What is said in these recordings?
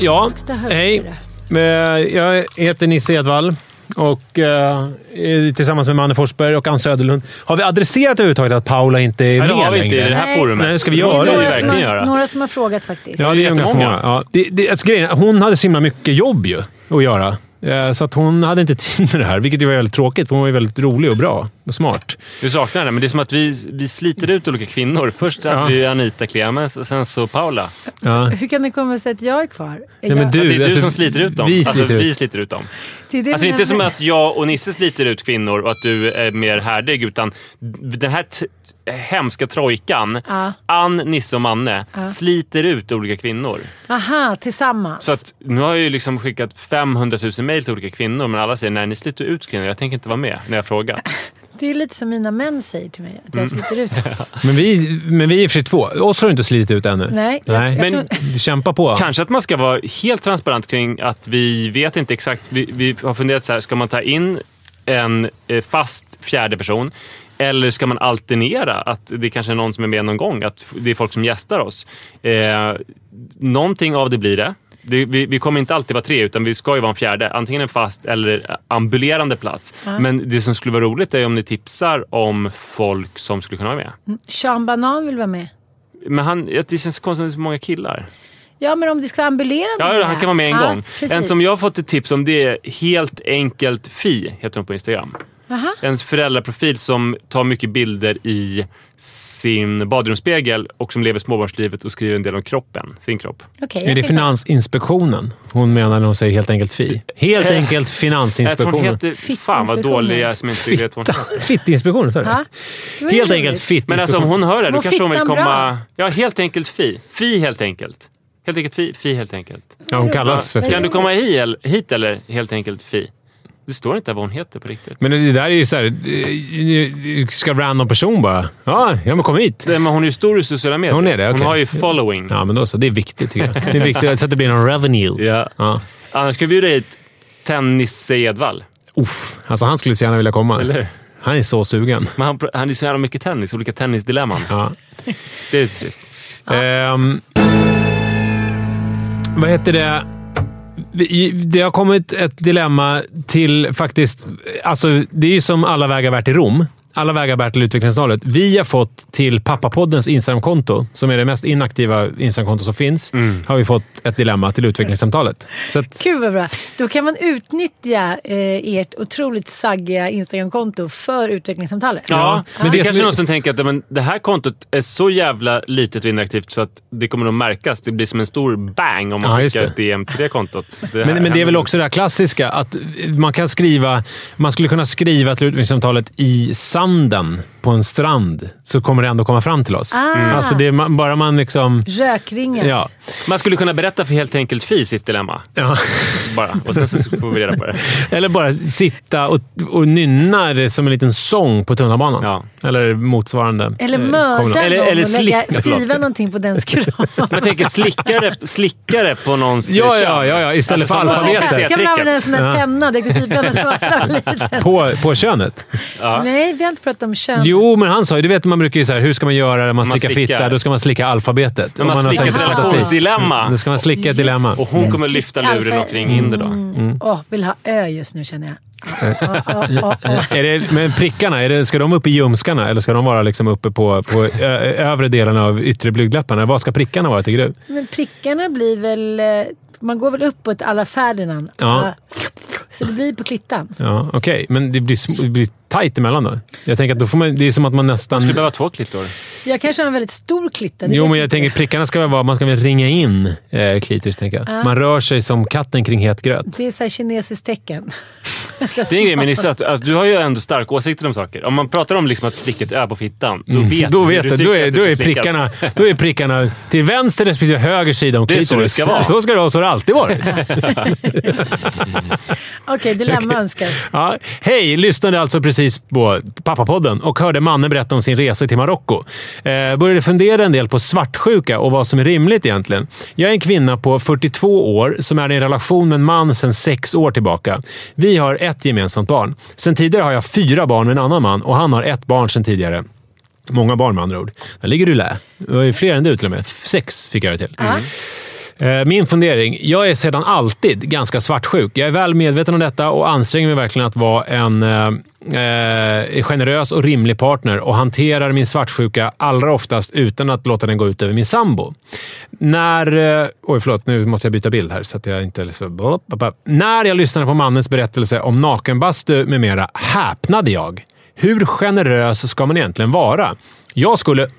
Ja, hej. Eh, Jag heter Nisse Edvall och eh, tillsammans med Manne Forsberg och Ann Söderlund har vi adresserat överhuvudtaget att Paula inte är Nej, med det har vi inte i längre. det här Nej. forumet. Nej, det ska vi Det göra. några, som verkligen har, göra. några som har frågat faktiskt. Ja, det är jättemånga. många. Ja. Det, det, alltså, grejen, hon hade så himla mycket jobb ju att göra. Eh, Så att hon hade inte tid med det här, vilket ju var väldigt tråkigt. för Hon var ju väldigt rolig och bra och smart. Vi saknar henne, men det är som att vi, vi sliter ut olika kvinnor. Först hade Ja. vi Anita Clemens och sen så Paula. Ja. Hur kan det komma sig att jag är kvar? Är Nej, men du- det är du alltså, som sliter ut dem. vi alltså, sliter ut. vi sliter ut dem. det är det Alltså inte som att jag och Nisse sliter ut kvinnor och att du är mer härdig, utan den här hemska trojkan, Ja. Ann, Nisse och Manne, sliter ut olika kvinnor. Aha, tillsammans. Så att, nu har jag ju liksom skickat 500 000 mejl till olika kvinnor, men alla säger nej, ni sliter ut kvinnor. Jag tänker inte vara med när jag frågar. Det är lite som mina män säger till mig, att jag Mm. sliter ut. Men vi, men vi är i och för sig två. Oss har du inte slitit ut ännu. Nej, jag- Nej. jag Men- tror- Kämpa på. Kanske att man ska vara helt transparent kring att vi vet inte exakt. Vi, vi har funderat så här, ska man ta in en eh, fast fjärde person? Eller ska man alternera? Att det kanske är någon som är med någon gång. Att det är folk som gästar oss. Eh, någonting av det blir det. Det vi, vi kommer inte alltid vara tre, utan vi ska ju vara en fjärde. Antingen en fast eller ambulerande plats. Men det som skulle vara roligt är om ni tipsar om folk som skulle kunna vara med. Sean Banan vill vara med. Men han, det känns konstigt med så många killar. Ja, men om det ska vara ambulerande Ja, han det kan vara med en här. gång. precis. En som jag har fått ett tips om det är Helt enkelt Fi, heter hon på Instagram. Aha. En föräldraprofil som tar mycket bilder i sin badrumsspegel och som lever småbarnslivet och skriver en del om kroppen, sin kropp. Okej, Är det kan- Finansinspektionen hon menar när hon säger helt enkelt fi? Helt Eh, enkelt Jag tror hon Finansinspektionen. heter... Fan vad dålig jag är som inte vet vad hon heter. Fittinspektionen, sa du? Helt enkelt fittinspektionen. Men alltså om hon hör det, då Var kanske hon vill fittan bra? komma... Ja, helt enkelt Fi. Fi helt enkelt. Helt enkelt Fi, Fi helt enkelt. Ja, hon kallas för Kan fi. du komma hit eller helt enkelt Fi? Det står inte vad hon heter på riktigt. Men det där är ju såhär... eh, Ska random person bara... Ja, ja men kom hit. Nej, men hon är ju stor i sociala medier. Hon är det, Hon okej. har ju following. Ja, men då så. Det är viktigt tycker jag. Det är viktigt så att det blir någon revenue. Ja. Ja. Annars ska vi bjuda hit Tennis Edvall. Uff, alltså han skulle så gärna vilja komma. Eller? Han är så sugen. Men han, han är så jävla mycket tennis, olika tennisdilemman. Ja. Det är lite trist. Ehm, vad heter det? Det har kommit ett dilemma till faktiskt... Alltså, det är ju som alla vägar värt till Rom. Alla vägar bär till utvecklingssamtalet. Vi har fått till Pappapoddens Instagramkonto, som är det mest inaktiva Instagramkonto som finns, Mm. har vi fått ett dilemma till utvecklingssamtalet. Så att, Gud vad bra. Då kan man utnyttja eh, ert otroligt saggiga Instagramkonto för utvecklingssamtalet. Ja, men Men det är kanske är- någon som tänker att men, det här kontot är så jävla litet och inaktivt så att det kommer nog märkas. Det blir som en stor bang om man Ja, skickar det. ett DM till det kontot. Det men, men det är väl också det här klassiska att man kan skriva... Man skulle kunna skriva till utvecklingssamtalet i Random. På en strand, så kommer det ändå komma fram till oss. Ah. Mm. Alltså det är man, bara man liksom... Rökringen. Ja. Man skulle kunna berätta för helt enkelt Fi sitt dilemma. ja. Bara. Och sen så får vi reda på det. Eller bara sitta och, och nynna det som en liten sång på tunnelbanan. Ja. Eller motsvarande. Eller eh, mörda kommunal. Eller- någon eller och lägga, skriva någonting på dens kropp. Jag tänker slickare, slickare på någons Ja, kön. ja, ja, ja, istället för som alfabetet. Ska man använda en sån där Ja. penna, detektivpenna, den liten. På, på könet. Nej, vi har inte pratat om kön. Jo, men han sa ju... Du vet, man brukar ju säga hur ska man göra när man, Man slickar fitta? Då ska man slicka alfabetet. När man har slickar ett relationsdilemma. Då ska man slicka ett dilemma. Och hon kommer Slick lyfta luren och kring in det då. Mm. Åh, vill ha ö just nu känner jag. Är det, men prickarna, är det, ska de upp i ljumskarna eller ska de vara liksom uppe på, på ö, övre delen av yttre blygdläpparna? Var ska prickarna vara, tycker du? Men prickarna blir väl... eh, Man går väl uppåt alla Ferdinand. Ja. Ah, Så det blir på klittan. Ja, Okej, men det blir, det blir tajt emellan då? Jag tänker att då får man, det är som att man nästan... Skulle behöva två klittor. Jag kanske har en väldigt stor klitta. Jo, men jag inte. tänker prickarna ska väl vara... Man ska väl ringa in eh, klitoris, tänker jag. Man rör sig som katten kring het gröt. Det är så här kinesiskt tecken. Det är en grej med Nisse, att alltså, du har ju ändå starka åsikter om saker. Om man pratar om liksom att slicka ett öga på fittan, då vet Då du. vet du du. tycker Då är, då, är prickarna, då är prickarna till vänster respektive höger sida om Det är så det ska vara. Så ska det vara. Så har det alltid varit. Okej, dilemma önskas. Ja, hej! Lyssnade alltså precis på Pappapodden och hörde mannen berätta om sin resa till Marocko. Eh, började fundera en del på svartsjuka och vad som är rimligt egentligen. Jag är en kvinna på 42 år som är i en relation med en man sedan sex år tillbaka. Vi har ett gemensamt barn. Sen tidigare har jag fyra barn med en annan man och han har ett barn sedan tidigare. Många barn med andra ord. Där ligger du lä. Det var ju fler än du till och med. Sex fick jag det till. Eh, Eh, min fundering. Jag är sedan alltid ganska svartsjuk. Jag är väl medveten om detta och anstränger mig verkligen att vara en eh, eh, generös och rimlig partner och hanterar min svartsjuka allra oftast utan att låta den gå ut över min sambo. När... Eh, oj, förlåt. Nu måste jag byta bild här så att jag inte... Liksom, när jag lyssnade på mannens berättelse om nakenbastu med mera häpnade jag. Hur generös ska man egentligen vara? Jag skulle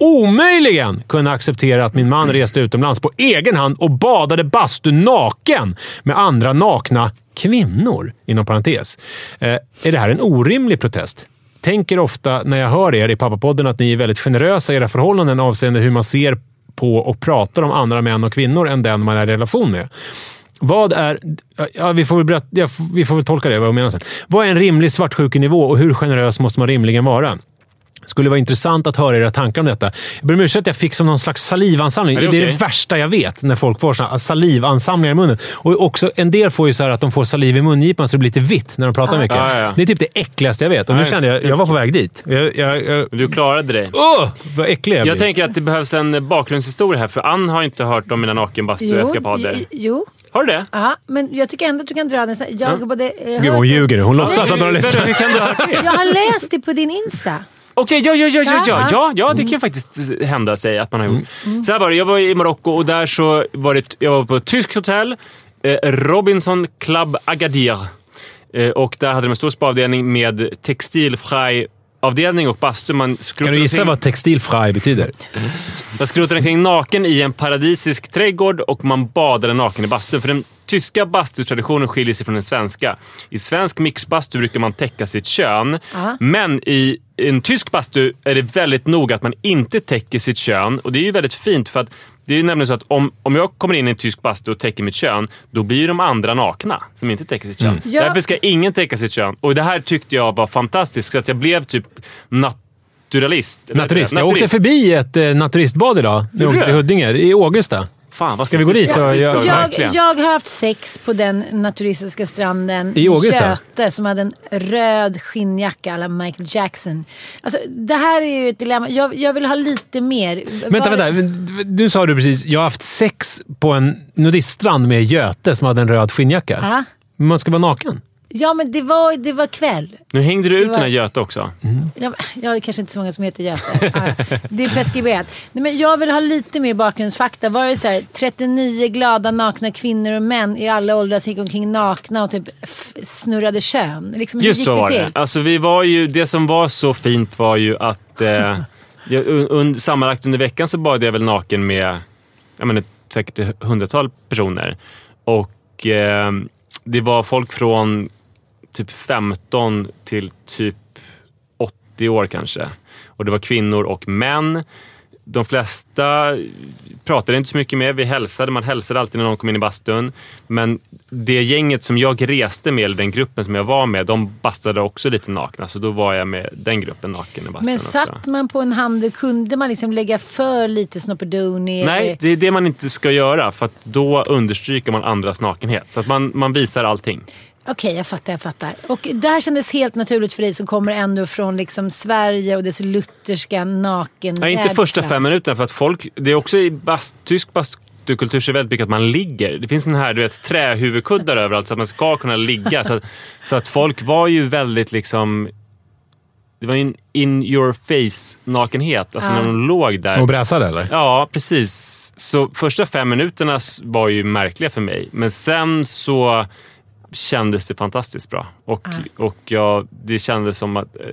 omöjligen kunna acceptera att min man reste utomlands på egen hand och badade bastu naken med andra nakna kvinnor. Inom parentes. Eh, är det här en orimlig protest? Tänker ofta när jag hör er i Pappapodden att ni är väldigt generösa i era förhållanden avseende hur man ser på och pratar om andra män och kvinnor än den man är i relation med. Vad är... Ja, vi, får väl berätta, ja, vi får väl tolka det vad jag menar sen. Vad är en rimlig svartsjukenivå och hur generös måste man rimligen vara? Skulle vara intressant att höra era tankar om detta. Jag ber om ursäkt att jag fick som någon slags salivansamling. Är Det det är det värsta jag vet, när folk får såna salivansamlingar i munnen. Och också, en del får ju så här att de får saliv i mungipan så det blir lite vitt när de pratar mycket. Ja, ja, ja. Det är typ det äckligaste jag vet. Och nu Ja, kände jag, jag var på väg dit. Jag, jag, jag, Du klarade dig. Åh! Vad äcklig jag, Jag blir. tänker att det behövs en bakgrundshistoria här, för Ann har inte hört om mina nakenbastu-eskapader. jo, jo. Har du det? Ja, men jag tycker ändå att du kan dra den. Jag, både, eh, Gud, hon ljuger nu. Hon låtsas att hon har hört det? Jag har läst det på din Insta. Okej, ja, ja, ja, ja, ja, Ja, ja, ja, det kan ju faktiskt hända sig att man har gjort. Så här var det, jag var i Marocko och där så var det, jag var på ett tyskt hotell, eh, Robinson Club Agadir. Eh, och där hade de en stor spaavdelning med textilfraj avdelning och bastu. Man Kan du gissa omkring- vad textilfraj betyder? Man skrotade omkring naken i en paradisisk trädgård och man badade naken i bastun. För den tyska bastutraditionen skiljer sig från den svenska. I svensk mixbastu brukar man täcka sitt kön. Aha. Men i en tysk bastu är det väldigt noga att man inte täcker sitt kön. Och det är ju väldigt fint för att det är nämligen så att om, om jag kommer in i en tysk bastu och täcker mitt kön, då blir de andra nakna som inte täcker sitt kön. Ja. Därför ska ingen täcka sitt kön. Och det här tyckte jag var fantastiskt, så att jag blev typ naturalist. Naturist. Jag åkte förbi ett eh, naturistbad idag. När jag åkte till? Huddinge. I Augusta. Fan, vad Ska vi gå dit och göra- Jag, jag har haft sex på den naturistiska stranden I Augusta? Göte som hade en röd skinnjacka alla Michael Jackson. Alltså, det här är ju ett dilemma. Jag, jag vill ha lite mer. Vänta, Var- vänta. Du sa du precis, jag har haft sex på en nudiststrand med Göte som hade en röd skinnjacka. Ja. Men man ska vara naken. Ja, men det var, det var kväll. Nu hängde du ut var- den här Göte också. Ja, men- ja, det är kanske inte så många som heter Göte. Ja, det är preskriberat. Nej, men jag vill ha lite mer bakgrundsfakta. Var det så här, 39 glada nakna kvinnor och män i alla åldrar som gick omkring nakna och typ snurrade kön? Liksom, hur Just gick så det var till? det. Alltså, vi var ju, det som var så fint var ju att eh, jag, un, sammanlagt under veckan så bad jag väl naken med jag menar, säkert hundratal personer. Och eh, det var folk från typ 15 till typ 80 år kanske. Och det var kvinnor och män. De flesta pratade inte så mycket med. Vi hälsade. Man hälsade alltid när någon kom in i bastun. Men det gänget som jag reste med, eller den gruppen som jag var med, de bastade också lite nakna. Så då var jag med den gruppen naken i bastun Men också. satt man på en hand, kunde man liksom lägga för lite Snopperdoni? Nej, det är det man inte ska göra för då understryker man andras nakenhet. Så att man, man visar allting. Okej, jag fattar, jag fattar. Och det här kändes helt naturligt för dig som kommer ändå från liksom Sverige och dess lutherska naken Nej, inte första fem minuterna för att folk... Det är också i bast, tysk bastukultur så är väldigt mycket att man ligger. Det finns den här du vet, trähuvudkuddar överallt så att man ska kunna ligga. Så att, så att folk var ju väldigt liksom... Det var ju en in your face nakenhet. Alltså när de låg där. Och bräsade eller? Ja, precis. Så första fem minuterna var ju märkliga för mig. Men sen så kändes det fantastiskt bra. Och, och jag, det kändes som att... eh,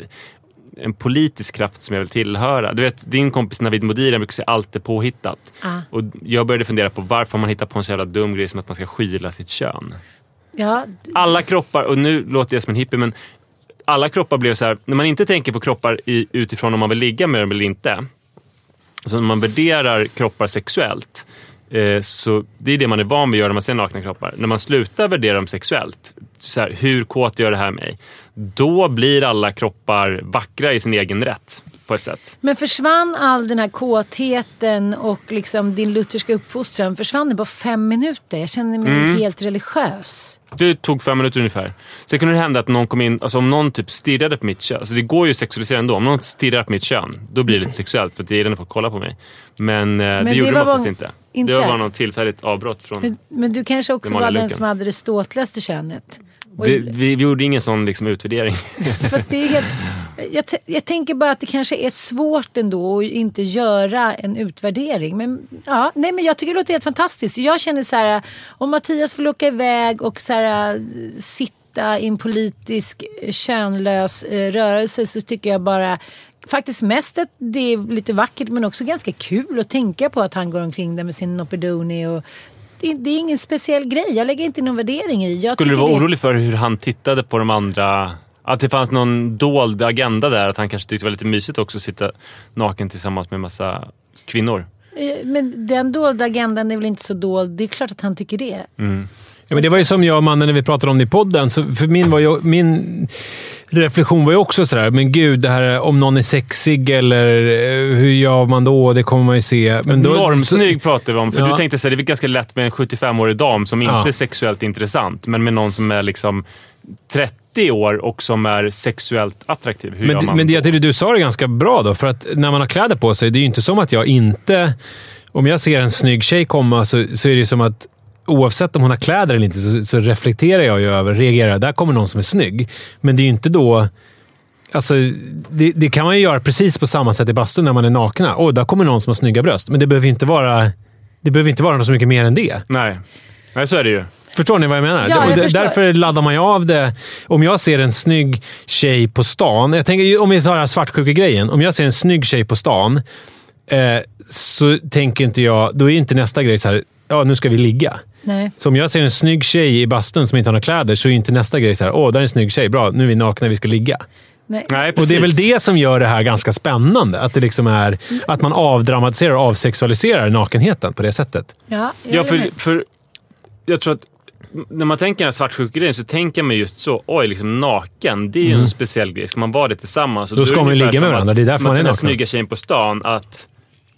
en politisk kraft som jag vill tillhöra. Du vet, din kompis Navid Modiri brukar säga allt är påhittat. Ah. Och jag började fundera på varför man hittar på en så jävla dum grej som att man ska skyla sitt kön. Ja, Alla kroppar, och nu låter jag som en hippie, men alla kroppar blev så här, när man inte tänker på kroppar i, utifrån om man vill ligga med dem eller inte. Så när man värderar kroppar sexuellt, eh, så det är det man är van vid att göra när man ser nakna kroppar. När man slutar värdera dem sexuellt, så här, hur kåt gör det här mig? Då blir alla kroppar vackra i sin egen rätt, på ett sätt. Men försvann all den här kåtheten och liksom din lutherska uppfostran, försvann det på fem minuter? Jag känner mig Mm. helt religiös. Det tog fem minuter ungefär. Sen kunde det hända att någon kom in, alltså om någon typ stirrade på mitt kön. Alltså det går ju att sexualisera ändå. Om någon stirrar på mitt kön, då blir det lite sexuellt för att det är den folk kollar på mig. Men, eh, det det gjorde de oftast bara- inte. inte? Det var bara något tillfälligt avbrott från... Men, men du kanske också var den som hade det ståtligaste könet? Det, vi, vi gjorde ingen sån liksom utvärdering. Fast det är helt, jag, jag tänker bara att det kanske är svårt ändå att inte göra en utvärdering. Men, ja, nej, men jag tycker det låter helt fantastiskt. Jag känner så här, om Mattias får åka iväg och så här, sitta i en politisk eh, könlös eh, rörelse så tycker jag bara faktiskt mest att det är lite vackert men också ganska kul att tänka på att han går omkring där med sin Nopedoni och det, det är ingen speciell grej. Jag lägger inte någon värdering i. Jag Skulle du vara det- orolig för hur han tittade på de andra? Att det fanns någon dold agenda där? Att han kanske tyckte det var lite mysigt också att sitta naken tillsammans med massa kvinnor? Eh, Men den dolda agendan är väl inte så dold. Det är klart att han tycker det. Ja, men det var ju som jag och mannen när vi pratade om det i podden. Så för min, var ju, min reflektion var ju också sådär, men gud, det här om någon är sexig eller eh, hur gör man då? Det kommer man ju se. Men då, Normsnygg pratar vi om. För Ja. du tänkte att det är ganska lätt med en 75-årig dam som inte Ja. är sexuellt intressant, men med någon som är liksom 30 år och som är sexuellt attraktiv. Hur Men, men det, jag tyckte du sa det ganska bra då, för att när man har kläder på sig, det är ju inte som att jag inte... Om jag ser en snygg tjej komma så, så är det som att oavsett om hon har kläder eller inte så, så reflekterar jag ju över, reagerar, där kommer någon som är snygg. Men det är ju inte då... Alltså, det, det kan man ju göra precis på samma sätt i bastun när man är nakna. Åh, där kommer någon som har snygga bröst. Men det behöver inte vara, det behöver inte vara något så mycket mer än det. Nej. Nej, så är det ju. Förstår ni vad jag menar? Ja, jag förstår. därför laddar man ju av det. Om jag ser en snygg tjej på stan. Jag tänker, om vi tar den här svartsjuka-grejen. Om jag ser en snygg tjej på stan eh, så tänker inte jag... Då är inte nästa grej så här, ja nu ska vi ligga. Nej. Så om jag ser en snygg tjej i bastun som inte har några kläder så är inte nästa grej så här, åh, där är en snygg tjej. Bra, nu är vi nakna, vi ska ligga. Nej. Nej, Och det är väl det som gör det här ganska spännande. Att, det liksom är, att man avdramatiserar och avsexualiserar nakenheten på det sättet. Ja, jag Ja, för, för jag tror att när man tänker den här svartsjuka-grejen så tänker man just så. Oj, liksom naken. Det är ju en speciell grej. Ska man vara det tillsammans? Mm. Då ska man ju ligga med som varandra. Det är därför som man att är den här naken. snygga tjejen på stan. Att,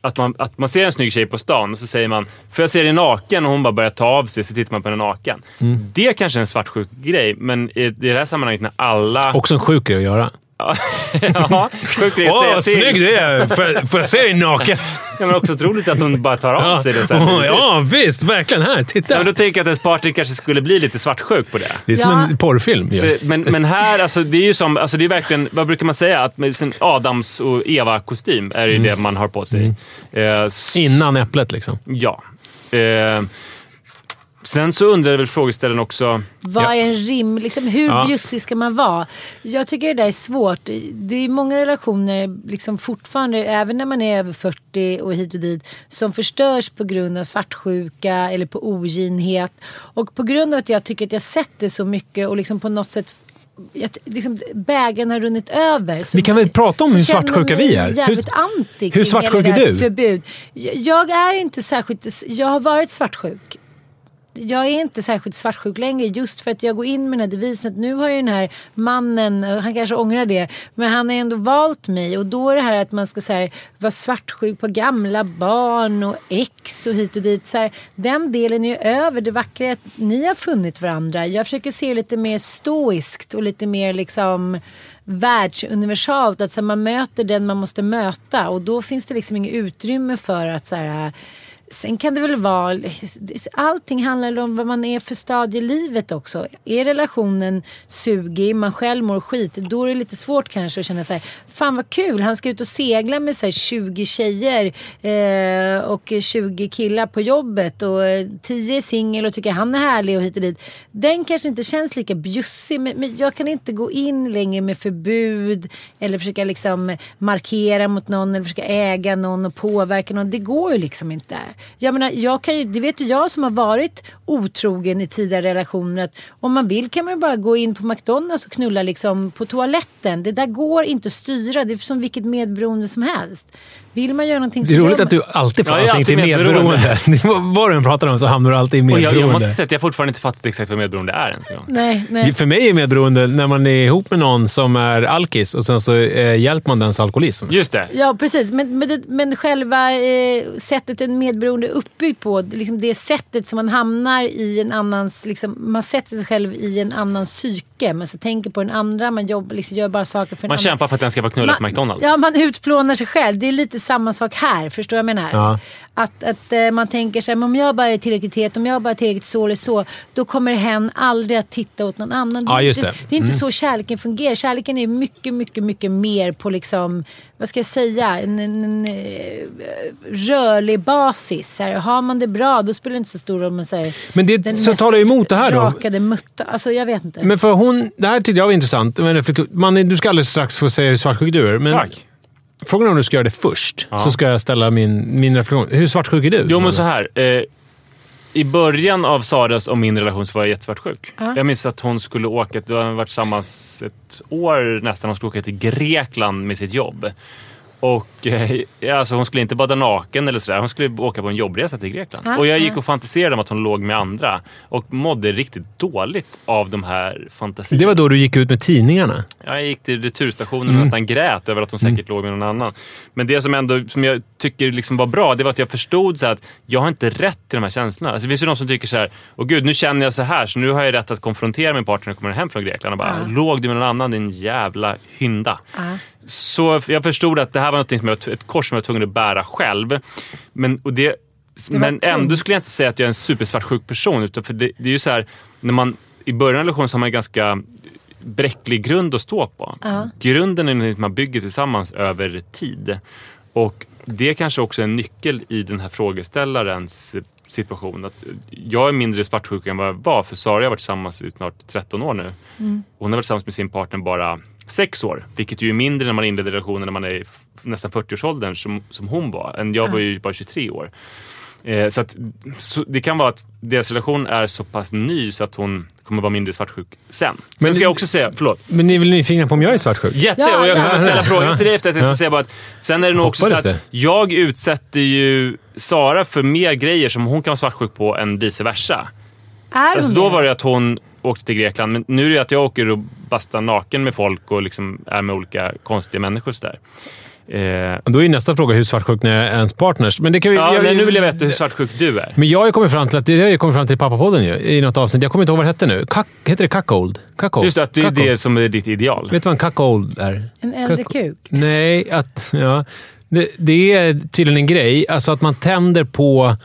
att, man, att man ser en snygg tjej på stan och så säger man “Får jag se dig naken?” och hon bara börjar ta av sig så tittar man på henne naken. Mm. Det kanske är en svartsjuk grej, men i det här sammanhanget när alla... Också en sjuk grej att göra. Ja, sjuk grej att Åh, säga till. snygg du är! Får, får jag se dig naken? Ja, men också otroligt att hon bara tar av sig det sen. Åh, ja, visst. Verkligen. Här, Ja, titta. men då tänker jag att ens partner kanske skulle bli lite svartsjuk på det. Det är som Ja. en porrfilm. ju. För- Men, men här, alltså, det är ju som, alltså, det är verkligen, vad brukar man säga? Att med sin Adams och Eva-kostym är ju det man har på sig. Eh, s- Innan äpplet liksom. Ja. Eh, sen så undrar väl frågeställaren också... Vad Ja. är en rim? Liksom, hur Ja. bjussig ska man vara? Jag tycker det där är svårt. Det är många relationer liksom fortfarande, även när man är över 40 och hit och dit, som förstörs på grund av svartsjuka eller på oginhet. Och på grund av att jag tycker att jag sett det så mycket och liksom på något sätt jag, liksom, bägaren har runnit över. Så Vi kan väl prata om hur svartsjuka vi är. jävligt Hur- anti hur svartsjuk är du? Förbud. Jag- Jag är inte särskilt... Jag har varit svartsjuk jag är inte särskilt svartsjuk längre just för att jag går in med den här devisen att nu har ju den här mannen, eh, han kanske ångrar det, men han har ändå valt mig och då är det här att man ska så här, vara svartsjuk på gamla barn och ex och hit och dit. Så här, den delen är ju över. Det vackra är att ni har funnit varandra. Jag försöker se lite mer stoiskt och lite mer liksom världsuniversalt. Att så här, man möter den man måste möta och då finns det liksom inget utrymme för att så här, Sen kan det väl vara, allting handlar om vad man är för stadie i livet också. Är relationen sugig, man själv mår skit, då är det lite svårt kanske att känna så här, fan vad kul, han ska ut och segla med så här 20 tjejer eh, och 20 killar på jobbet och eh, 10 är singel och tycker han är härlig och hit och dit. Den kanske inte känns lika bjussig, men, men jag kan inte gå in längre med förbud eller försöka liksom markera mot någon eller försöka äga någon och påverka någon. Det går ju liksom inte. Jag menar, jag kan ju, det vet ju jag som har varit otrogen i tidigare relationer att om man vill kan man ju bara gå in på McDonalds och knulla liksom på toaletten. Det där går inte att styra. Det är som vilket medberoende som helst. Vill man göra någonting så Det är roligt man. att du alltid får allting till medberoende. Vad du än pratar om så hamnar du alltid i Och jag, medberoende. jag måste säga att jag fortfarande inte fattat exakt vad medberoende är ens en gång. Nej, nej. För mig är medberoende när man är ihop med någon som är alkis och sen så eh, hjälper man dens alkoholism. Just det. Ja, precis. Men, men, men själva eh, sättet en medberoende är uppbyggd på, liksom det sättet som man hamnar i en annans... Liksom, man sätter sig själv i en annans psyke. Man så tänker på den andra, man jobbar, liksom, gör bara saker för den Man andra. kämpar för att den ska få knulla på McDonalds. Ja, man utplånar sig själv. Det är lite samma sak här. Förstår du vad jag menar? Ja. Att, att eh, man tänker sig, om jag bara är tillräckligt het, om jag bara är tillräckligt så eller så, då kommer hen aldrig att titta åt någon annan. Ja, inte, det. det är inte Mm. så kärleken fungerar. Kärleken är mycket, mycket, mycket mer på liksom, vad ska jag säga, en, en, en eh, rörlig basis. Här, har man det bra, då spelar det inte så stor roll om man säger Men det- den så talar emot det här då. rakade mutta. Alltså jag vet inte. Men för hon, det här tyckte jag var intressant. Man, du ska alldeles strax få säga hur svartsjuk du är. Men Tack. Frågan är om du ska göra det först, Ja. så ska jag ställa min, min reflektion. Hur svartsjuk är du? Jo, men så här. Eh, I början av Saras och min relation så var jag jättesvartsjuk. Jag minns att hon skulle åka, vi har varit tillsammans ett år nästan, hon skulle åka till Grekland med sitt jobb. Och eh, alltså hon skulle inte bada naken eller sådär. Hon skulle åka på en jobbresa till Grekland. Ah, och jag gick ah. och fantiserade om att hon låg med andra. Och mådde riktigt dåligt av de här fantasierna. Det var då du gick ut med tidningarna. Jag gick till returstationen Mm. och nästan grät över att hon säkert låg med någon annan. Men det som, ändå, som jag tycker liksom var bra, det var att jag förstod så att jag har inte rätt till de här känslorna. Alltså, det finns ju de som tycker så här, åh gud, nu känner jag så här, så nu har jag rätt att konfrontera min partner när jag kommer hem från Grekland och bara, Ja. låg du med någon annan din jävla hynda? Ja. Så jag förstod att det här var något som jag, ett kors som jag var tvungen att bära själv. Men, och det, var men ändå skulle jag inte säga att jag är en supersvartsjuk person. Utan för det, det är ju så här, när man, i början av en relation så har man en ganska bräcklig grund att stå på. Ja. Grunden är något man bygger tillsammans över tid. Och det är kanske också är en nyckel i den här frågeställarens situation. Att jag är mindre svartsjuk än vad jag var. För Sara har varit tillsammans i snart 13 år nu. Hon har varit tillsammans med sin partner bara sex år. Vilket ju är mindre när man inleder relationen när man är nästan 40-årsåldern som, som hon var. Än jag var ju bara 23 år. Eh, så att, så det kan vara att deras relation är så pass ny så att hon kommer vara mindre svartsjuk sen. Sen Men- ska jag också säga, förlåt. Men ni är väl nyfikna på om jag är svartsjuk? Jätte! Ja, och jag ja. kommer ställa Ja, frågan ja. till dig efter att jag ska Ja. säga bara att sen är det nog också så att det. jag utsätter ju Sara för mer grejer som hon kan vara svartsjuk på än vice versa. Är Alltså då var det att hon åkte till Grekland, men nu är det att jag åker och bastar naken med folk och liksom är med olika konstiga människor. Så där. Eh, Då är nästa fråga hur svartsjuk är ens partners. Men det kan vi, ja, jag- men nu vill jag veta hur svartsjuk du är. Men jag har ju kommit fram till att det har jag ju kommit fram till i pappapodden ju, i något avsnitt. Jag kommer inte ihåg vad det hette nu. Kack, heter det cuckold? Cuckold? Just att det är Cuckold. det som är ditt ideal. Vet du vad en cuckold är? En äldre Cuckold. kuk? Nej, att... Ja. Det, det är tydligen en grej. Alltså att man tänder på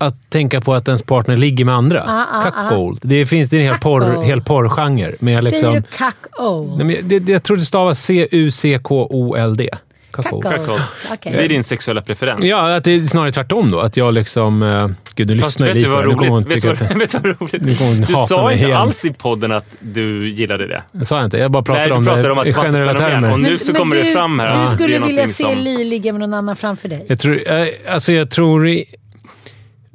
att tänka på att ens partner ligger med andra. Ah, ah, ah. Cuckold. Det finns det är en hel, porr, Cuckold. hel porrgenre. Med liksom, Säger du kack-o? Nej, men det, det, jag tror det stavas C-U-C-K-O-L-D. Cuckold. Cuckold. Cuckold. Okej. Det är din sexuella preferens. Ja, att det är snarare tvärtom då. Att jag liksom... Uh, gud, nu Fast lyssnar jag vet lite vad roligt? Vet du att vad, vet du vad roligt? Nu kommer hon Du sa inte igen. alls i podden att du gillade det. det sa jag inte. Jag bara pratade Nej, om pratade det om att i generella termer. Och nu så kommer du, det fram här. Du skulle vilja se som- Li ligga med någon annan framför dig? Jag tror... eh, Alltså jag tror...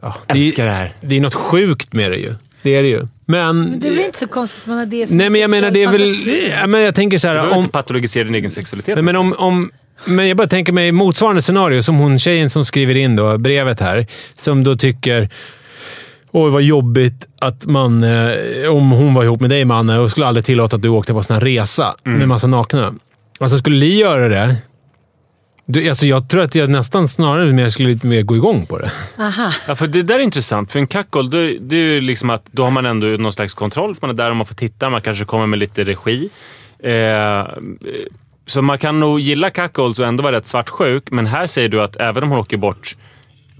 Ja, det, Älskar är, det här. det är något sjukt med det ju. Det är det ju. Men... Men det är väl inte så konstigt att man har det som Nej, men jag menar det är väl... fantasi? Ja, men jag tänker så Du här... behöver Om, inte patologisera din egen sexualitet. nej, men om, om, men jag bara tänker mig motsvarande scenario som hon tjejen som skriver in då, brevet här. Som då tycker... Oj, vad jobbigt att man... Eh, om hon var ihop med dig, Manne, och skulle aldrig tillåta att du åkte på en sån här resa med massa nakna. Alltså, skulle Li göra det... Du, alltså jag tror att jag nästan snarare mer skulle lite mer gå igång på det. Aha. Ja, för det där är intressant. För en cuckold, då, det är ju liksom att då har man ändå någon slags kontroll. Man är där och man får titta. Man kanske kommer med lite regi. Eh, så man kan nog gilla cuckolds och ändå vara rätt svartsjuk. Men här säger du att även om hon åker bort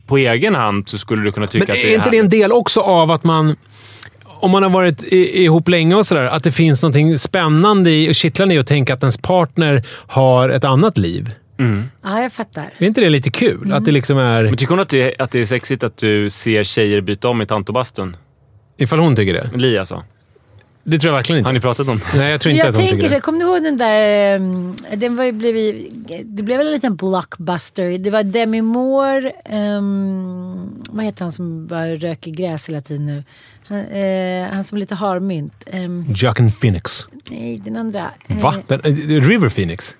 på egen hand så skulle du kunna tycka Men att det är är inte det en del också av att man... Om man har varit i, ihop länge och sådär, att det finns något spännande i och kittlande i att tänka att ens partner har ett annat liv. Ja, jag fattar. Är inte det lite kul? Att det liksom är... Men tycker hon att det, att det är sexigt att du ser tjejer byta om i tantobastun? Ifall hon tycker det. Li alltså. Det tror jag verkligen inte. Har ni pratat om det? Nej, jag tror inte jag att hon tänker tycker det. kommer ni ihåg den där... um, Den var ju blivit, det blev väl en liten blockbuster. Det var Demi Moore. Um, vad heter han som bara röker gräs hela tiden nu? Han, eh, han som är lite harmynt. Um, Joaquin Phoenix. nej, den andra. Eh, Va? Den, eh, River Phoenix?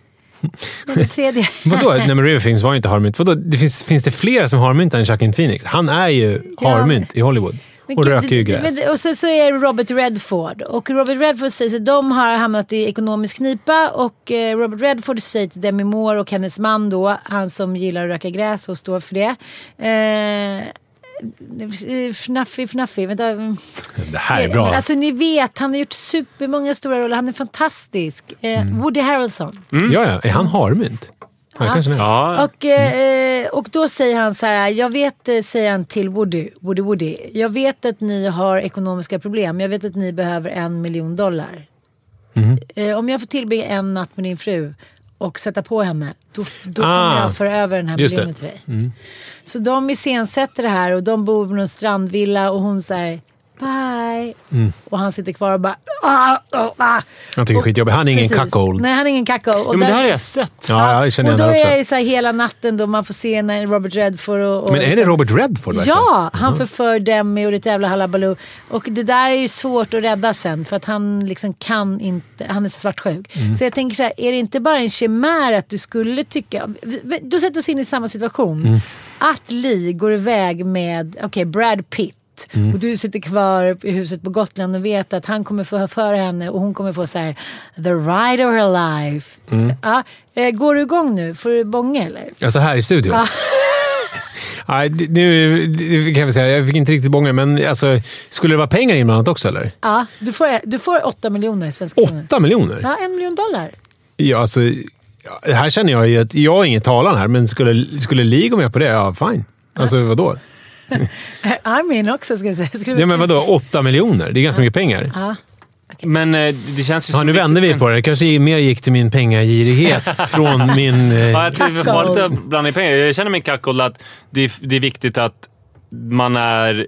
Den tredje. Vadå? Nej, men River Phoenix var ju inte harmynt. Vadå? Det finns, finns det fler som harmynt än Joaquin Phoenix? Han är ju Ja, harmynt i Hollywood. Men Och röker ju gräs. men- Och så, så är det Robert Redford. Och Robert Redford säger att de har hamnat i ekonomisk knipa. Och eh, Robert Redford säger till Demi Moore och hennes man då, han som gillar att röka gräs och står för det. Eh, Fnaffi, fnaffi, vänta. Det här är bra. Men Alltså ni vet, han har gjort supermånga stora roller. Han är fantastisk. Eh, Mm. Woody Harrelson. Ja, ja. Är han harmynt? Ja. Ja, Och, eh, och då säger han så här, jag vet, eh, säger han till Woody, Woody Woody, jag vet att ni har ekonomiska problem. Jag vet att ni behöver en miljon dollar. Mhm. Eh, om jag får tillbringa en natt med din fru och sätta på henne, då, då Ah, kommer jag föra över den här miljonen till dig. Så de iscensätter det här och de bor på någon strandvilla och hon säger bye. Mm. Och han sitter kvar och bara ah, ah, ah. Han tycker är skitjobbigt. Han är ingen Precis. cuckold. Nej, han är ingen cuckold. Och ja, men det här har jag sett. Ja, jag känner och då också. är det så här hela natten då man får se när Robert Redford och... och Men är det liksom- Robert Redford verkligen? Ja, han förför Demi och det jävla halabaloo. Och det där är ju svårt att rädda sen för att han liksom kan inte, han är så svartsjuk. Mm. Så jag tänker så här, är det inte bara en chimär att du skulle tycka, då sätter oss in i samma situation. Mm. Att Lee går iväg med, okej Brad Pitt. Mm. Och du sitter kvar i huset på Gotland och vet att han kommer få föra henne och hon kommer få så här the ride of her life. Mm. Ja, eh, går du igång nu? Får du bånga eller? Alltså här i studion? Nej, det- nu det kan jag väl säga. Jag fick inte riktigt bånga, men alltså, skulle det vara pengar inblandat också eller? Ja, du får, du får 8 miljoner svenska kronor. Åtta miljoner? Ja, en miljon dollar. Ja, alltså, ja, här känner jag ju att jag är ingen talan här, men skulle, skulle Li gå med på det, ja fine. Alltså vadå? I mean också ska jag säga. Skulle Ja, men vadå? Åtta miljoner? Det är ganska mycket pengar. Ja. Men eh, det känns ju Ja, som... nu vände vi på det. Det kanske mer gick till min pengagirighet från min... Eh, Ja, jag tror vi får lite blandning pengar. Jag känner mig kackold att det är, det är viktigt att man är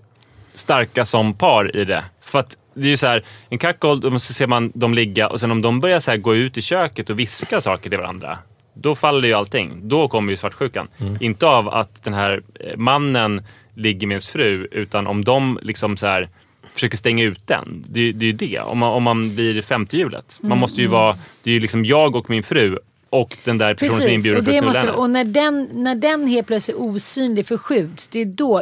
starka som par i det. För att det är ju så här, en då måste- ser man dem ligga och sen om de börjar så här gå ut i köket och viska saker till varandra. Då faller ju allting. Då kommer ju svartsjukan. Inte av att den här eh, mannen ligger med ens fru, utan om de liksom så här försöker stänga ut den. Det, det är ju det. Om man, om man blir femte hjulet. Man måste ju vara... Det är ju liksom jag och min fru och den där personen som är Precis, inbjuden och, det måste, och när, den, när den helt plötsligt osynlig förskjuts, det är då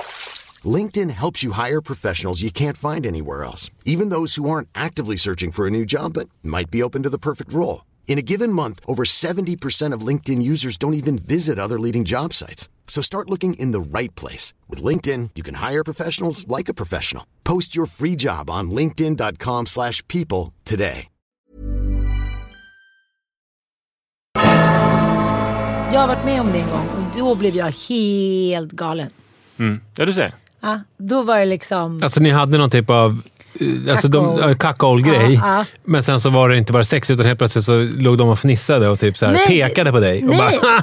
LinkedIn helps you hire professionals you can't find anywhere else, even those who aren't actively searching for a new job but might be open to the perfect role. In a given month, over 70% of LinkedIn users don't even visit other leading job sites. So start looking in the right place. With LinkedIn, you can hire professionals like a professional. Post your free job on linkedin.com/people slash people today. Jag har varit med om det en gång och då blev jag helt galen. Mm. Ja, du ser. Ja, då var det liksom... alltså ni hade någon typ av... eh, Alltså cuckold-grej. Ja, ja. Men sen så var det inte bara sex, utan helt plötsligt så låg de och fnissade och typ så här Nej. pekade på dig. Nej. bara,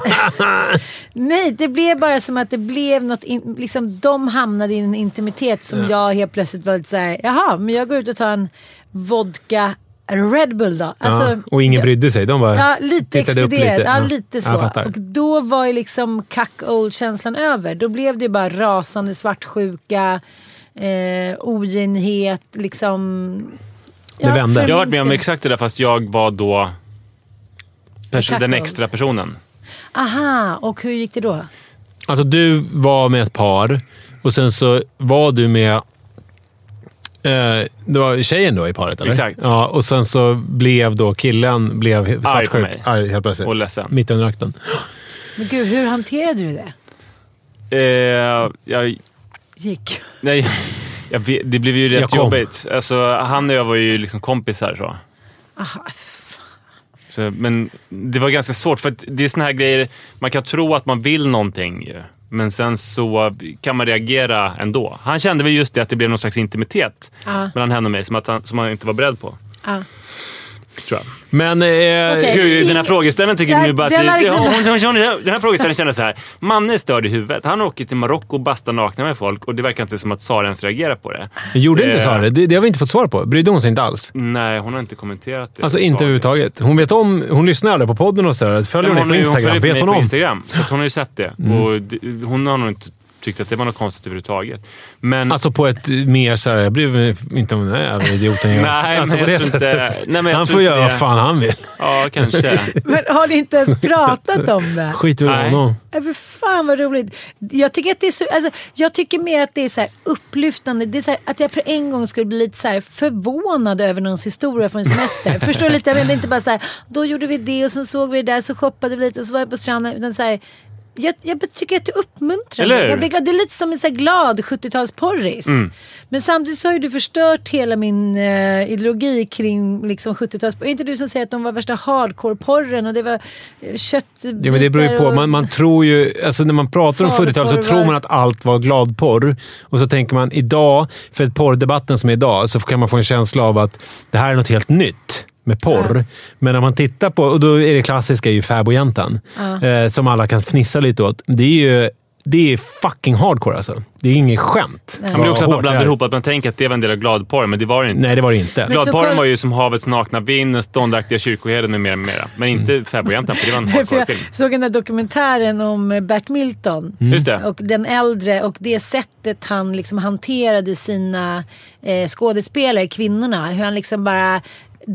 Nej, det blev bara som att det blev något... In, liksom, de hamnade i en intimitet som jag helt plötsligt var lite såhär, jaha, men jag går ut och tar en vodka Red Bull då. Alltså, ja, och ingen brydde sig. De bara Ja, lite tittade upp lite. Ja, lite så. Och då var ju liksom cuck-old-känslan över. Då blev det bara rasande svartsjuka, eh, oginhet, liksom... Det vände. Jag har varit med om exakt det där fast jag var då perso- den extra personen. Aha, och hur gick det då? Alltså du var med ett par och sen så var du med det var tjejen då i paret, eller? Exakt. Ja, och sen så blev då killen blev på svartsjuk. mig. Arg helt plötsligt. Och ledsen. Mitt under akten. Men gud, hur hanterade du det? Eh, jag, Gick. nej, jag det blev ju rätt jobbigt. Alltså, han och jag var ju liksom kompisar. Så. Aha, Så, men det var ganska svårt, för att det är såna här grejer, man kan tro att man vill någonting ju, men sen så kan man reagera ändå. Han kände väl just det att det blev någon slags intimitet Ja. mellan henne och mig som, att han, som han inte var beredd på. ja. Tror jag. Men... Eh, Okej. Gud, den här frågeställningen tycker Nej, nu bara att... den liksom- hon, hon, hon, den här frågeställningen känner så här. Manne är störd i huvudet. Han åker till Marocko och bastar nakna med folk och det verkar inte som att Sara ens reagerar på det. gjorde inte Eh, Sara det? det? Det har vi inte fått svar på. Brydde hon sig inte alls? Nej, hon har inte kommenterat det. Alltså inte överhuvudtaget. Hon vet om... Hon lyssnar aldrig på podden och sådär. Följer Men hon dig på Instagram? följer Vet hon på om? Instagram, så hon har ju sett det. Och det, hon har nog inte tyckt att det var något konstigt överhuvudtaget. Men... Alltså på ett mer såhär, jag bryr mig inte om den här jävla idioten gör. Nej, alltså men på jag det tror inte- sättet. nej, men han får göra vad fan han vill. Ja, kanske. Men har ni inte ens pratat om det? Skit i Nej. honom. Ja, för fan vad roligt. Jag tycker, att det är så, alltså, jag tycker mer att det är så här upplyftande. Det är så här, att jag för en gång skulle bli lite så här förvånad över någons historia från en semester. Förstår du lite? Jag menar inte bara så här, då gjorde vi det och sen såg vi det där så shoppade vi lite och så var jag på stranden. Utan så här, jag, jag tycker att det. Eller hur? Jag blir glad. Det är lite som en så glad 70-talsporris. Mm. Men samtidigt så har ju du förstört hela min eh, ideologi kring liksom 70-tals... Är inte du som säger att de var värsta hardcore-porren och det var eh, köttbitar Ja, men det beror ju på. och- Man, man tror ju, alltså när man pratar om Falukorvar. 70-talet så tror man att allt var gladporr. Och så tänker man idag, för porrdebatten som är idag, så kan man få en känsla av att det här är något helt nytt med porr. Men när man tittar på, och då är det klassiska ju fäbodjäntan, eh, som alla kan fnissa lite åt. Det är ju det är fucking hardcore alltså. Det är inget skämt. Nej. Men det är också att man blandar ihop att man tänker att det var en del av gladporren, men det var det inte. Nej, det var det inte. Gladporren var ju som havets nakna vind, den ståndaktiga kyrkoherden med mera, med mera. Men inte fäbodjäntan, för det var en För jag hardcore-film. såg den där dokumentären om eh, Bert Milton. Just det. Och den äldre och det sättet han liksom hanterade sina eh, skådespelare, kvinnorna. Hur han liksom bara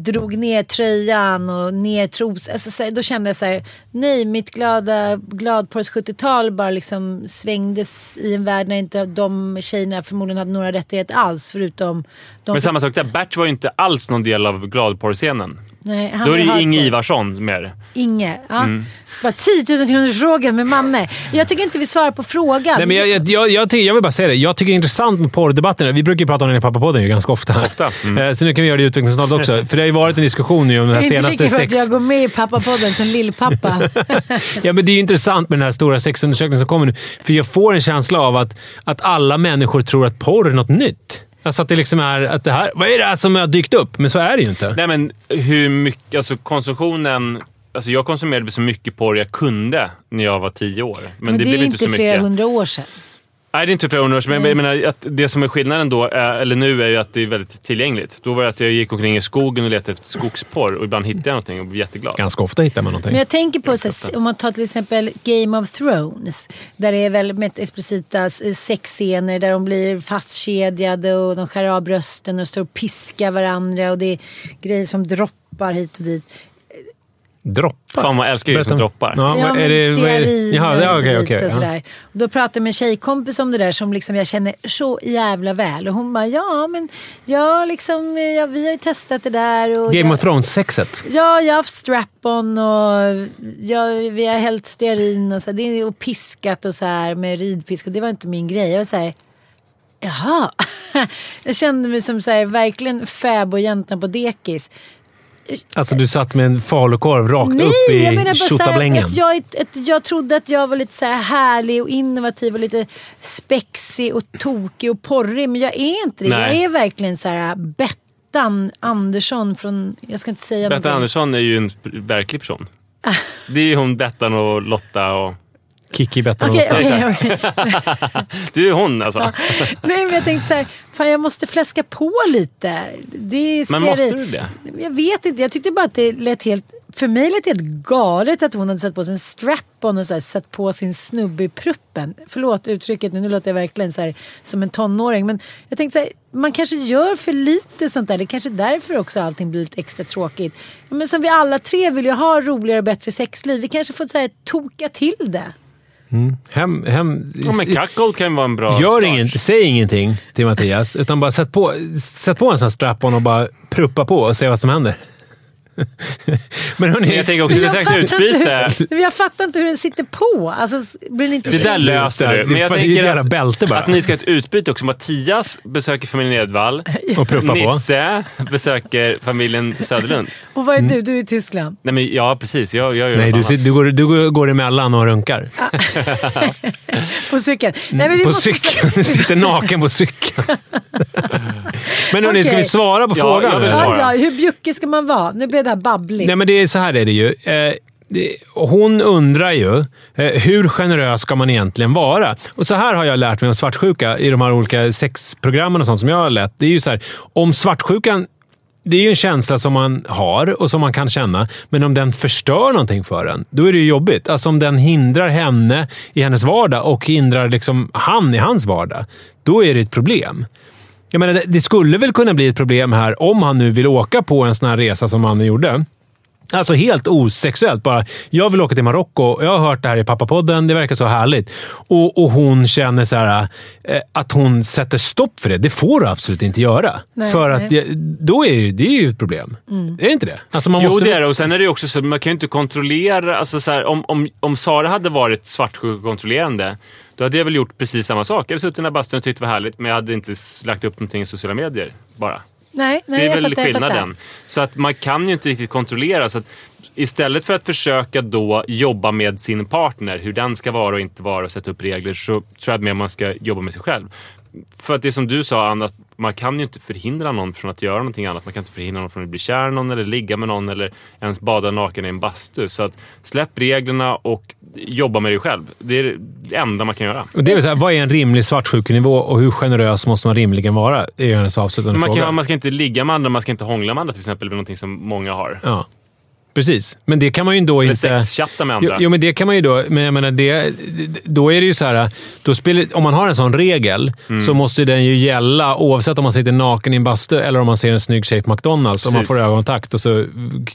drog ner tröjan och ner tros... Alltså, så, då kände jag så här, nej mitt glada gladporrs 70-tal bara liksom svängdes i en värld när inte de tjejerna förmodligen hade några rättigheter alls förutom de... Men samma sak där, Bert var ju inte alls någon del av gladporrscenen. Nej, han Då är det ju Inge. Ivarsson med. Inge. Ja. Mm. Bara 10 000 kronors fråga med Manne. Jag tycker inte vi svarar på frågan. Nej, men jag, jag, jag, jag, tycker, jag vill bara säga det. Jag tycker det är intressant med porrdebatten. Vi brukar ju prata om den i Pappapodden ju ganska ofta. Ofta, mm. Eh, Så nu kan vi göra det i utvecklingssamtalet också. För det har ju varit en diskussion nu om den här inte senaste lika för sex... att jag går med i pappapodden som lillpappa. Ja, men det är ju intressant med den här stora sexundersökningen som kommer nu. För jag får en känsla av att, att alla människor tror att porr är något nytt. Alltså att det liksom är att det här... Vad är det här som har dykt upp? Men så är det ju inte. Nej, men hur mycket... Alltså konsumtionen... Alltså jag konsumerade så mycket porr jag kunde när jag var tio år. Men, Men, det, det, blev är inte inte så flera mycket. hundra år sedan. Nej, det är inte flera hundra år sedan, men jag menar att det som är skillnaden då, är, eller nu, är ju att det är väldigt tillgängligt. Då var det att jag gick omkring i skogen och letade efter skogsporr och ibland hittade jag någonting och blev jätteglad. Ganska ofta hittar man någonting. Men jag tänker på, så, om man tar till exempel Game of Thrones. Där det är väldigt explicita sexscener där de blir fastkedjade och de skär av brösten och står och piskar varandra. Och det är grejer som droppar hit och dit. Droppar? Fan vad jag älskar grejer som droppar. Ja, Ja, är det, vad är det? Jaha, det, hit okej. och ja. sådär. Och Då pratade jag med en tjejkompis om det där som liksom jag känner så jävla väl. Och hon bara, ja men jag liksom, ja, vi har ju testat det där. Och Game jag, of Thrones-sexet. Ja, jag har haft strap-on och jag, vi har hällt stearin och, så, här, det är, och piskat och så här med ridpisk. Och det var inte min grej. Jag var så här, jaha. Jag kände mig som så här, verkligen fäbodjäntan på dekis. Alltså du satt med en falukorv rakt Nej, upp i jag menar bara att jag, att jag trodde att jag var lite så här härlig och innovativ och lite spexig och tokig och porrig. Men jag är inte det. Nej. Jag är verkligen så här Bettan Andersson från, jag ska inte säga Betta någonting. Andersson är ju en verklig person. Det är ju hon Bettan och Lotta och... Kikki, Bettan Lotta. okej, okej. Du är hon alltså. Nej, men jag tänkte så här, fan jag måste fläska på lite. Det är Men måste du det? Jag vet inte, jag tyckte bara att det lät helt... För mig lät det helt galet att hon hade satt på sig en strap-on och så här, satt på sin snubbe i pruppen. Förlåt uttrycket nu, låter jag verkligen så här, som en tonåring. Men jag tänkte så här, man kanske gör för lite sånt där. Det är kanske är därför också allting blir lite extra tråkigt. Ja, men som vi alla tre vill ju ha roligare och bättre sexliv. Vi kanske får så här, toka till det. Hem, hem, Ja, men cuckold kan vara en bra Gör start. inget, säg ingenting till Mattias, utan bara sätt på, sätt på en sån här strap-on och bara pruppa på och se vad som händer. Men hörni, jag tänker också, det är inte utbyte. hur- jag fattar inte hur den sitter på. Alltså, blir den inte Det där löser du. Men jag Det ett tänker att, bälte bara. att ni ska ha ett utbyte också. Mattias besöker familjen Edvall. och pruppa på. Nisse besöker familjen Söderlund. Och vad är du? Du är i Tyskland. Nej, men, ja, precis. Jag, jag gör Nej, du, du, går, du går- emellan och runkar. På cykeln. Nej, men vi på måste- cykeln. Du sitter naken på cykeln. Men hörni, ska Okej. vi svara på Ja, frågan? Ja, ja, hur bjuckig ska man vara? Nu blir det babbligt. Nej, men det är så här är det ju. Eh, hon undrar ju eh, hur generös ska man egentligen vara? Och så här har jag lärt mig om svartsjuka i de här olika sexprogrammen och sånt som jag har lett. Det är ju så här, om svartsjukan det är ju en känsla som man har och som man kan känna, men om den förstör någonting för en, då är det ju jobbigt. Alltså om den hindrar henne i hennes vardag och hindrar liksom han i hans vardag, då är det ett problem. Jag menar, det- skulle väl kunna bli ett problem här om han nu vill åka på en sån här resa som mannen gjorde. Alltså helt osexuellt. Bara, jag vill åka till Marocko. Jag har hört det här i pappapodden. Det verkar så härligt. Och, och hon känner så här, eh, att hon sätter stopp för det. Det får du absolut inte göra. Nej, för nej. att det, då är det, det är ju ett problem. Är det inte det? Alltså man Jo, måste, det är det. Och sen är det också så att man kan ju inte kontrollera... Alltså så här, om, om, om Sara hade varit svartsjuk och kontrollerande, då hade jag väl gjort precis samma sak. Jag hade suttit i den här bastun och tyckt det var härligt, men jag hade inte lagt upp någonting i sociala medier bara. nej, nej, Det är väl fattar, skillnaden. Så att man kan ju inte riktigt kontrollera. Så att istället för att försöka då jobba med sin partner, hur den ska vara och inte vara och sätta upp regler, så tror jag att mer man ska jobba med sig själv. För att det som du sa Anna, att man kan ju inte förhindra någon från att göra någonting annat. Man kan inte förhindra någon från att bli kär någon eller ligga med någon eller ens bada naken i en bastu. Så att släpp reglerna och jobba med dig själv. Det är det enda man kan göra. och det är så här, vad är en rimlig svartsjukenivå och hur generös måste man rimligen vara? Det är hennes avslutande Man, fråga. kan, man ska inte ligga med andra, man ska inte hångla med andra till exempel. Det är någonting som många har. Ja, precis. Men det kan man ju då Eller inte... sexchatta med andra. Jo, jo, men det kan man ju då. Men jag menar, det, då är det ju så här. Då spelar, om man har en sån regel Mm. så måste den ju gälla oavsett om man sitter naken i en bastu eller om man ser en snygg tjej på McDonalds. Om man Precis. får ögonkontakt och så,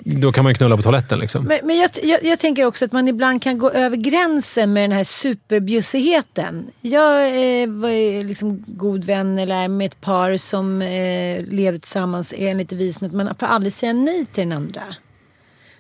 då kan man ju knulla på toaletten. Liksom. Men, men jag, jag, jag tänker också att man ibland kan gå över gränsen med den här superbjussigheten. Jag eh, var ju liksom god vän eller med ett par som eh, levde tillsammans enligt devisen att man får aldrig säga nej till den andra.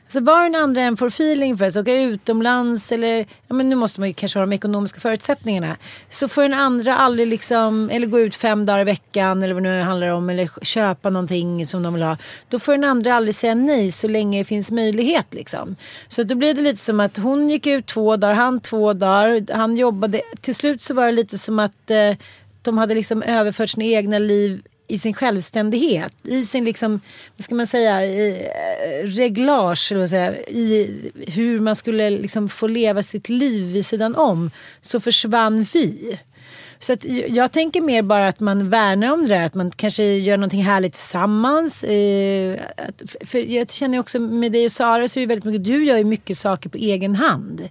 Alltså var den andra än får feeling för att åka utomlands eller, ja men nu måste man ju kanske ha de ekonomiska förutsättningarna. Så får den andra aldrig liksom, eller gå ut fem dagar i veckan eller vad det nu handlar om eller köpa någonting som de vill ha. Då får den andra aldrig säga nej så länge det finns möjlighet liksom. Så då blev det lite som att hon gick ut två dagar, han två dagar, han jobbade. Till slut så var det lite som att eh, de hade liksom överfört sina egna liv i sin självständighet, i sin liksom, vad ska man säga, i, eh, reglage, eller säga, i hur man skulle liksom få leva sitt liv vid sidan om, så försvann vi. Så att jag- tänker mer bara att man värnar om det där, att man kanske gör någonting härligt tillsammans. Eh, för jag känner också med dig och Sara så är det väldigt mycket, du gör ju mycket saker på egen hand.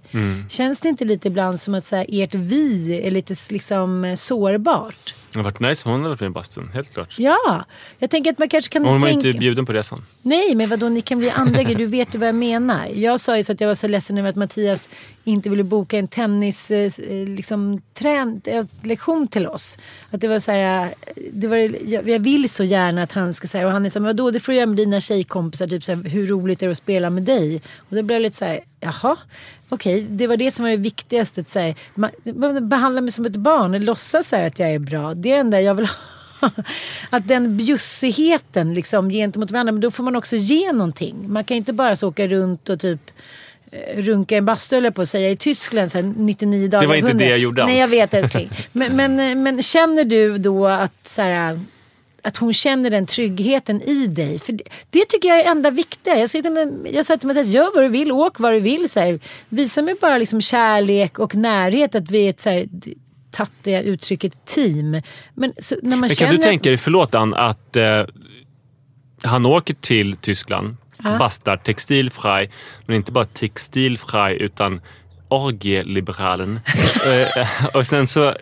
Känns det inte lite ibland som att så här, ert vi är lite liksom eh, sårbart? Det har varit nice om hon hade varit med i bastun, helt klart. Ja, jag tänker att man kanske kan Men hon var tänka... inte bjuden på resan. Nej, men vadå, ni kan bli andra grejer. Du vet ju vad jag menar. Jag sa ju så att jag var så ledsen över att Mattias inte ville boka en tennis eh, liksom, trän, eh, lektion till oss. Att det var så här, eh, det var, jag, jag vill så gärna att han ska säga och han är så här, men vadå, det får du göra med dina tjejkompisar. Typ så här, hur roligt är det att spela med dig? Och då blev jag lite så här, jaha. Okej, det var det som var det viktigaste. Att så här, man, man behandlar mig som ett barn och låtsas så här att jag är bra. Det är det enda jag vill ha. Att den bjussigheten liksom gentemot varandra, men då får man också ge någonting. Man kan inte bara så åka runt och typ eh, runka en bastu på att säga i Tyskland här, 99 dagar. Det var inte 100. det jag gjorde, Nej jag vet älskling. Men, men, men känner du då att så här, att hon känner den tryggheten i dig. För det, det tycker jag är det enda viktiga. Jag, skulle kunna, jag sa till Mattias, gör vad du vill, åk vad du vill. Så här. Visa mig bara liksom kärlek och närhet. Att vi är ett så här, tattiga uttrycket team. Men så, när man Men kan du tänka dig, förlåt Ann, att eh, han åker till Tyskland, bastar textilfrei, men inte bara textilfrei utan orgieliberalen. eh, och sen så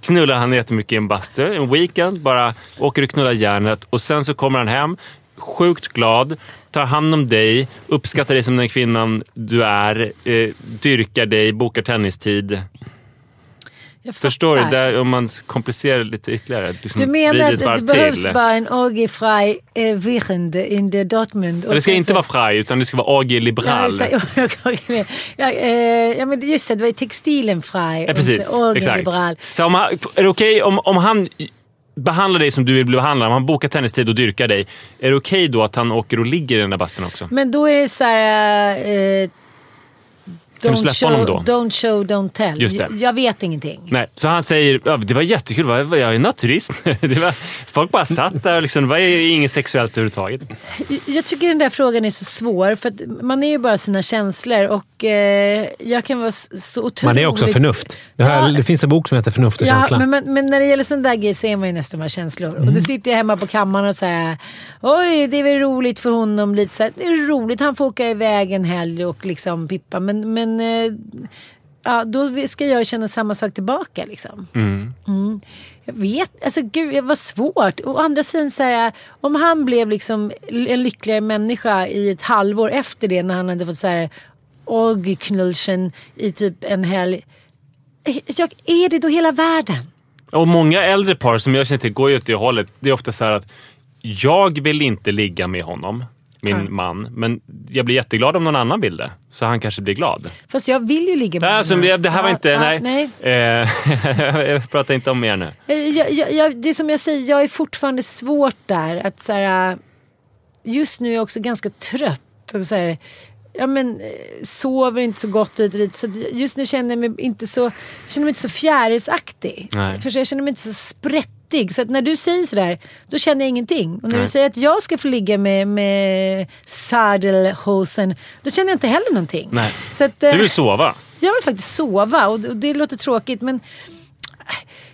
knullar han jättemycket i en bastu, en weekend, bara åker och knullar järnet och sen så kommer han hem sjukt glad, tar hand om dig, uppskattar dig som den kvinnan du är, eh, dyrkar dig, bokar tennistid. Förstår du? Där, om man komplicerar lite ytterligare. Liksom Du menar att det behövs till. bara en orgiefrei eh, Während in der Dortmund? Ja, Det ska inte vara fraj, utan det ska vara AG Liberal. ja, eh, ja, men just det, det var ju textilen frei Ja, precis. Exakt. orgeliberal. Så om är det okej om, om han behandlar dig som du vill bli behandlad, om han bokar tennistid och dyrkar dig, är det okej då att han åker och ligger i den där bastun också? Men då är det så här... Eh, Kan du don't släppa show, honom då? Don't show, don't tell. Just det. Jag, vet ingenting. Nej, så han säger det var jättekul, jag är naturist. Det var, folk bara satt där och liksom, det var inget sexuellt överhuvudtaget. Jag tycker den där frågan är så svår för att man är ju bara sina känslor och eh, jag kan vara så otroligt... Man är också förnuft. Det, här, Ja. det finns en bok som heter Förnuft och Ja, känsla. men, men, men när det gäller sån där grejer så är man ju nästan bara känslor. Och Mm. då sitter jag hemma på kammaren och säger Oj, det är väl roligt för honom. Lite så här, det är roligt, han får åka iväg en helg och liksom pippa. Men, men eh, ja, då ska jag känna samma sak tillbaka liksom. Mm. Jag vet, alltså gud, det var svårt. Å andra sidan så här, om han blev liksom en lyckligare människa i ett halvår efter det när han hade fått så här orgknullsen i typ en helg. Jag, är det då hela världen? Och många äldre par som jag känner till går ju åt det hållet. Det är ofta så här att jag vill inte ligga med honom, min man, men jag blir jätteglad om någon annan vill det. Så han kanske blir glad. Fast jag vill ju ligga med Nej, alltså, honom. det här var inte... ja, nej. Eh, jag pratar inte om mer nu. Jag, jag, jag, det är som jag säger, jag är fortfarande svårt där. Att så här, just nu är jag också ganska trött. Och så här, ja, men, eh, sover inte så gott och dit. Så just nu känner jag mig inte så, jag känner mig inte så fjärilsaktig. Nej. För jag känner mig inte så sprättig. Så när du säger sådär, då känner jag ingenting. Och när Nej. du säger att jag ska få ligga med, med sadelhosen, då känner jag inte heller någonting. Nej. Så att, eh, Du vill sova. jag vill faktiskt sova och det, och det låter tråkigt men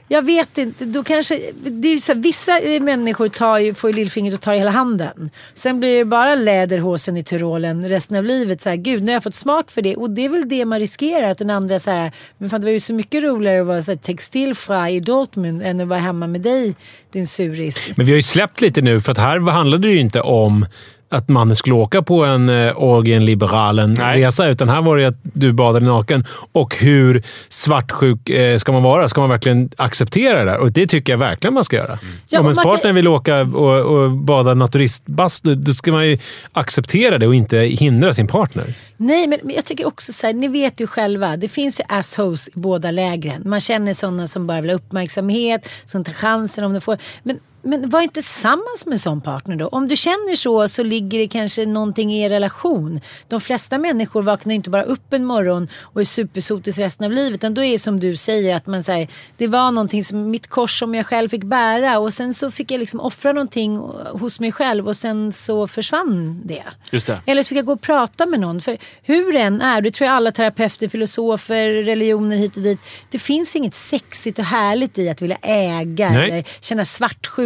jag vet inte, då kanske, det är ju så, vissa människor tar ju, får ju lillfingret och tar hela handen. Sen blir det bara läderhosen i Tyrolen resten av livet. Så här, Gud, nu har jag fått smak för det. Och det är väl det man riskerar. Att den andra så här, men fan det var ju så mycket roligare att vara så här, textilfri i Dortmund än att vara hemma med dig, din suris. Men vi har ju släppt lite nu, för att här handlade det ju inte om att mannen skulle åka på en uh, Orgien Liberalen-resa, utan här var det att du badade naken. Och hur svartsjuk eh, ska man vara? Ska man verkligen acceptera det där? Och det tycker jag verkligen man ska göra. Ja, Om ens man kan- partner vill åka och, och bada naturistbastu, då ska man ju acceptera det och inte hindra sin partner. Nej, men, men jag tycker också så här, ni vet ju själva, det finns ju assholes i båda lägren. Man känner sådana som bara vill ha uppmärksamhet, som tar chansen om de får. Men, men var inte tillsammans med en sån partner då. Om du känner så så ligger det kanske någonting i er relation. De flesta människor vaknar inte bara upp en morgon och är supersotis resten av livet. Utan då är det som du säger att man säger det var någonting som mitt kors som jag själv fick bära och sen så fick jag liksom offra någonting hos mig själv och sen så försvann det. Just det. Eller så fick jag gå och prata med någon. För hur det än är, det tror jag alla terapeuter, filosofer, religioner hit och dit. Det finns inget sexigt och härligt i att vilja äga Nej. eller känna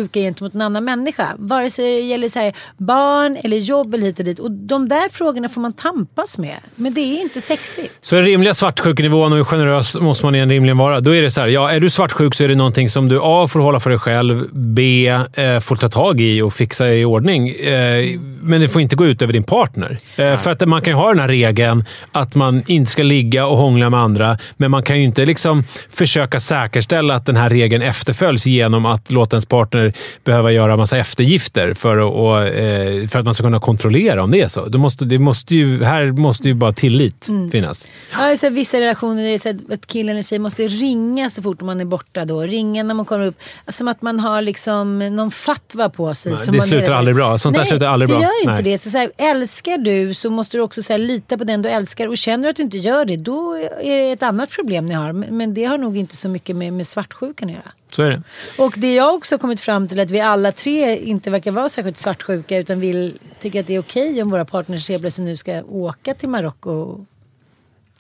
svartsjuka gentemot en annan människa. Vare sig det gäller så här, barn eller jobb eller hit och dit. Och de där frågorna får man tampas med. Men det är inte sexigt. Så den rimliga svartsjukenivån och hur generös måste man igen rimligen vara? Då är det så här, ja, är du svartsjuk så är det någonting som du A. får hålla för dig själv, B. Eh, får ta tag i och fixa i ordning. Eh, men det får inte gå ut över din partner. Eh, för att man kan ju ha den här regeln att man inte ska ligga och hångla med andra, men man kan ju inte liksom försöka säkerställa att den här regeln efterföljs genom att låta ens partner behöva göra massa eftergifter för att, och, eh, för att man ska kunna kontrollera om det är så. Då måste, det måste ju, här måste ju bara tillit finnas. Ja, så vissa relationer är det så att killen eller tjejen måste ringa så fort man är borta. Då. Ringa när man kommer upp. Som att man har liksom någon fatwa på sig. Nej, det slutar aldrig bra. Sånt där Nej, slutar aldrig det bra. gör inte Nej. det. Så, så här, älskar du så måste du också så här, lita på den du älskar. Och känner du att du inte gör det, då är det ett annat problem ni har. Men men det har nog inte så mycket med, med svartsjukan att göra. Så är det. Och det jag också har kommit fram till att vi alla tre inte verkar vara särskilt svartsjuka utan vill tycka att det är okej om våra partners helt plötsligt nu ska åka till Marocko.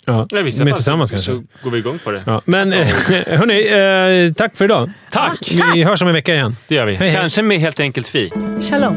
Ja, Ja, vissa med tillsammans så, kanske. så går vi igång på det. Ja, men eh, hörni, eh, tack för idag. Tack! Vi hörs om en vecka igen. Det gör vi. Hej, hej. Kanske med helt enkelt fi. Shalom!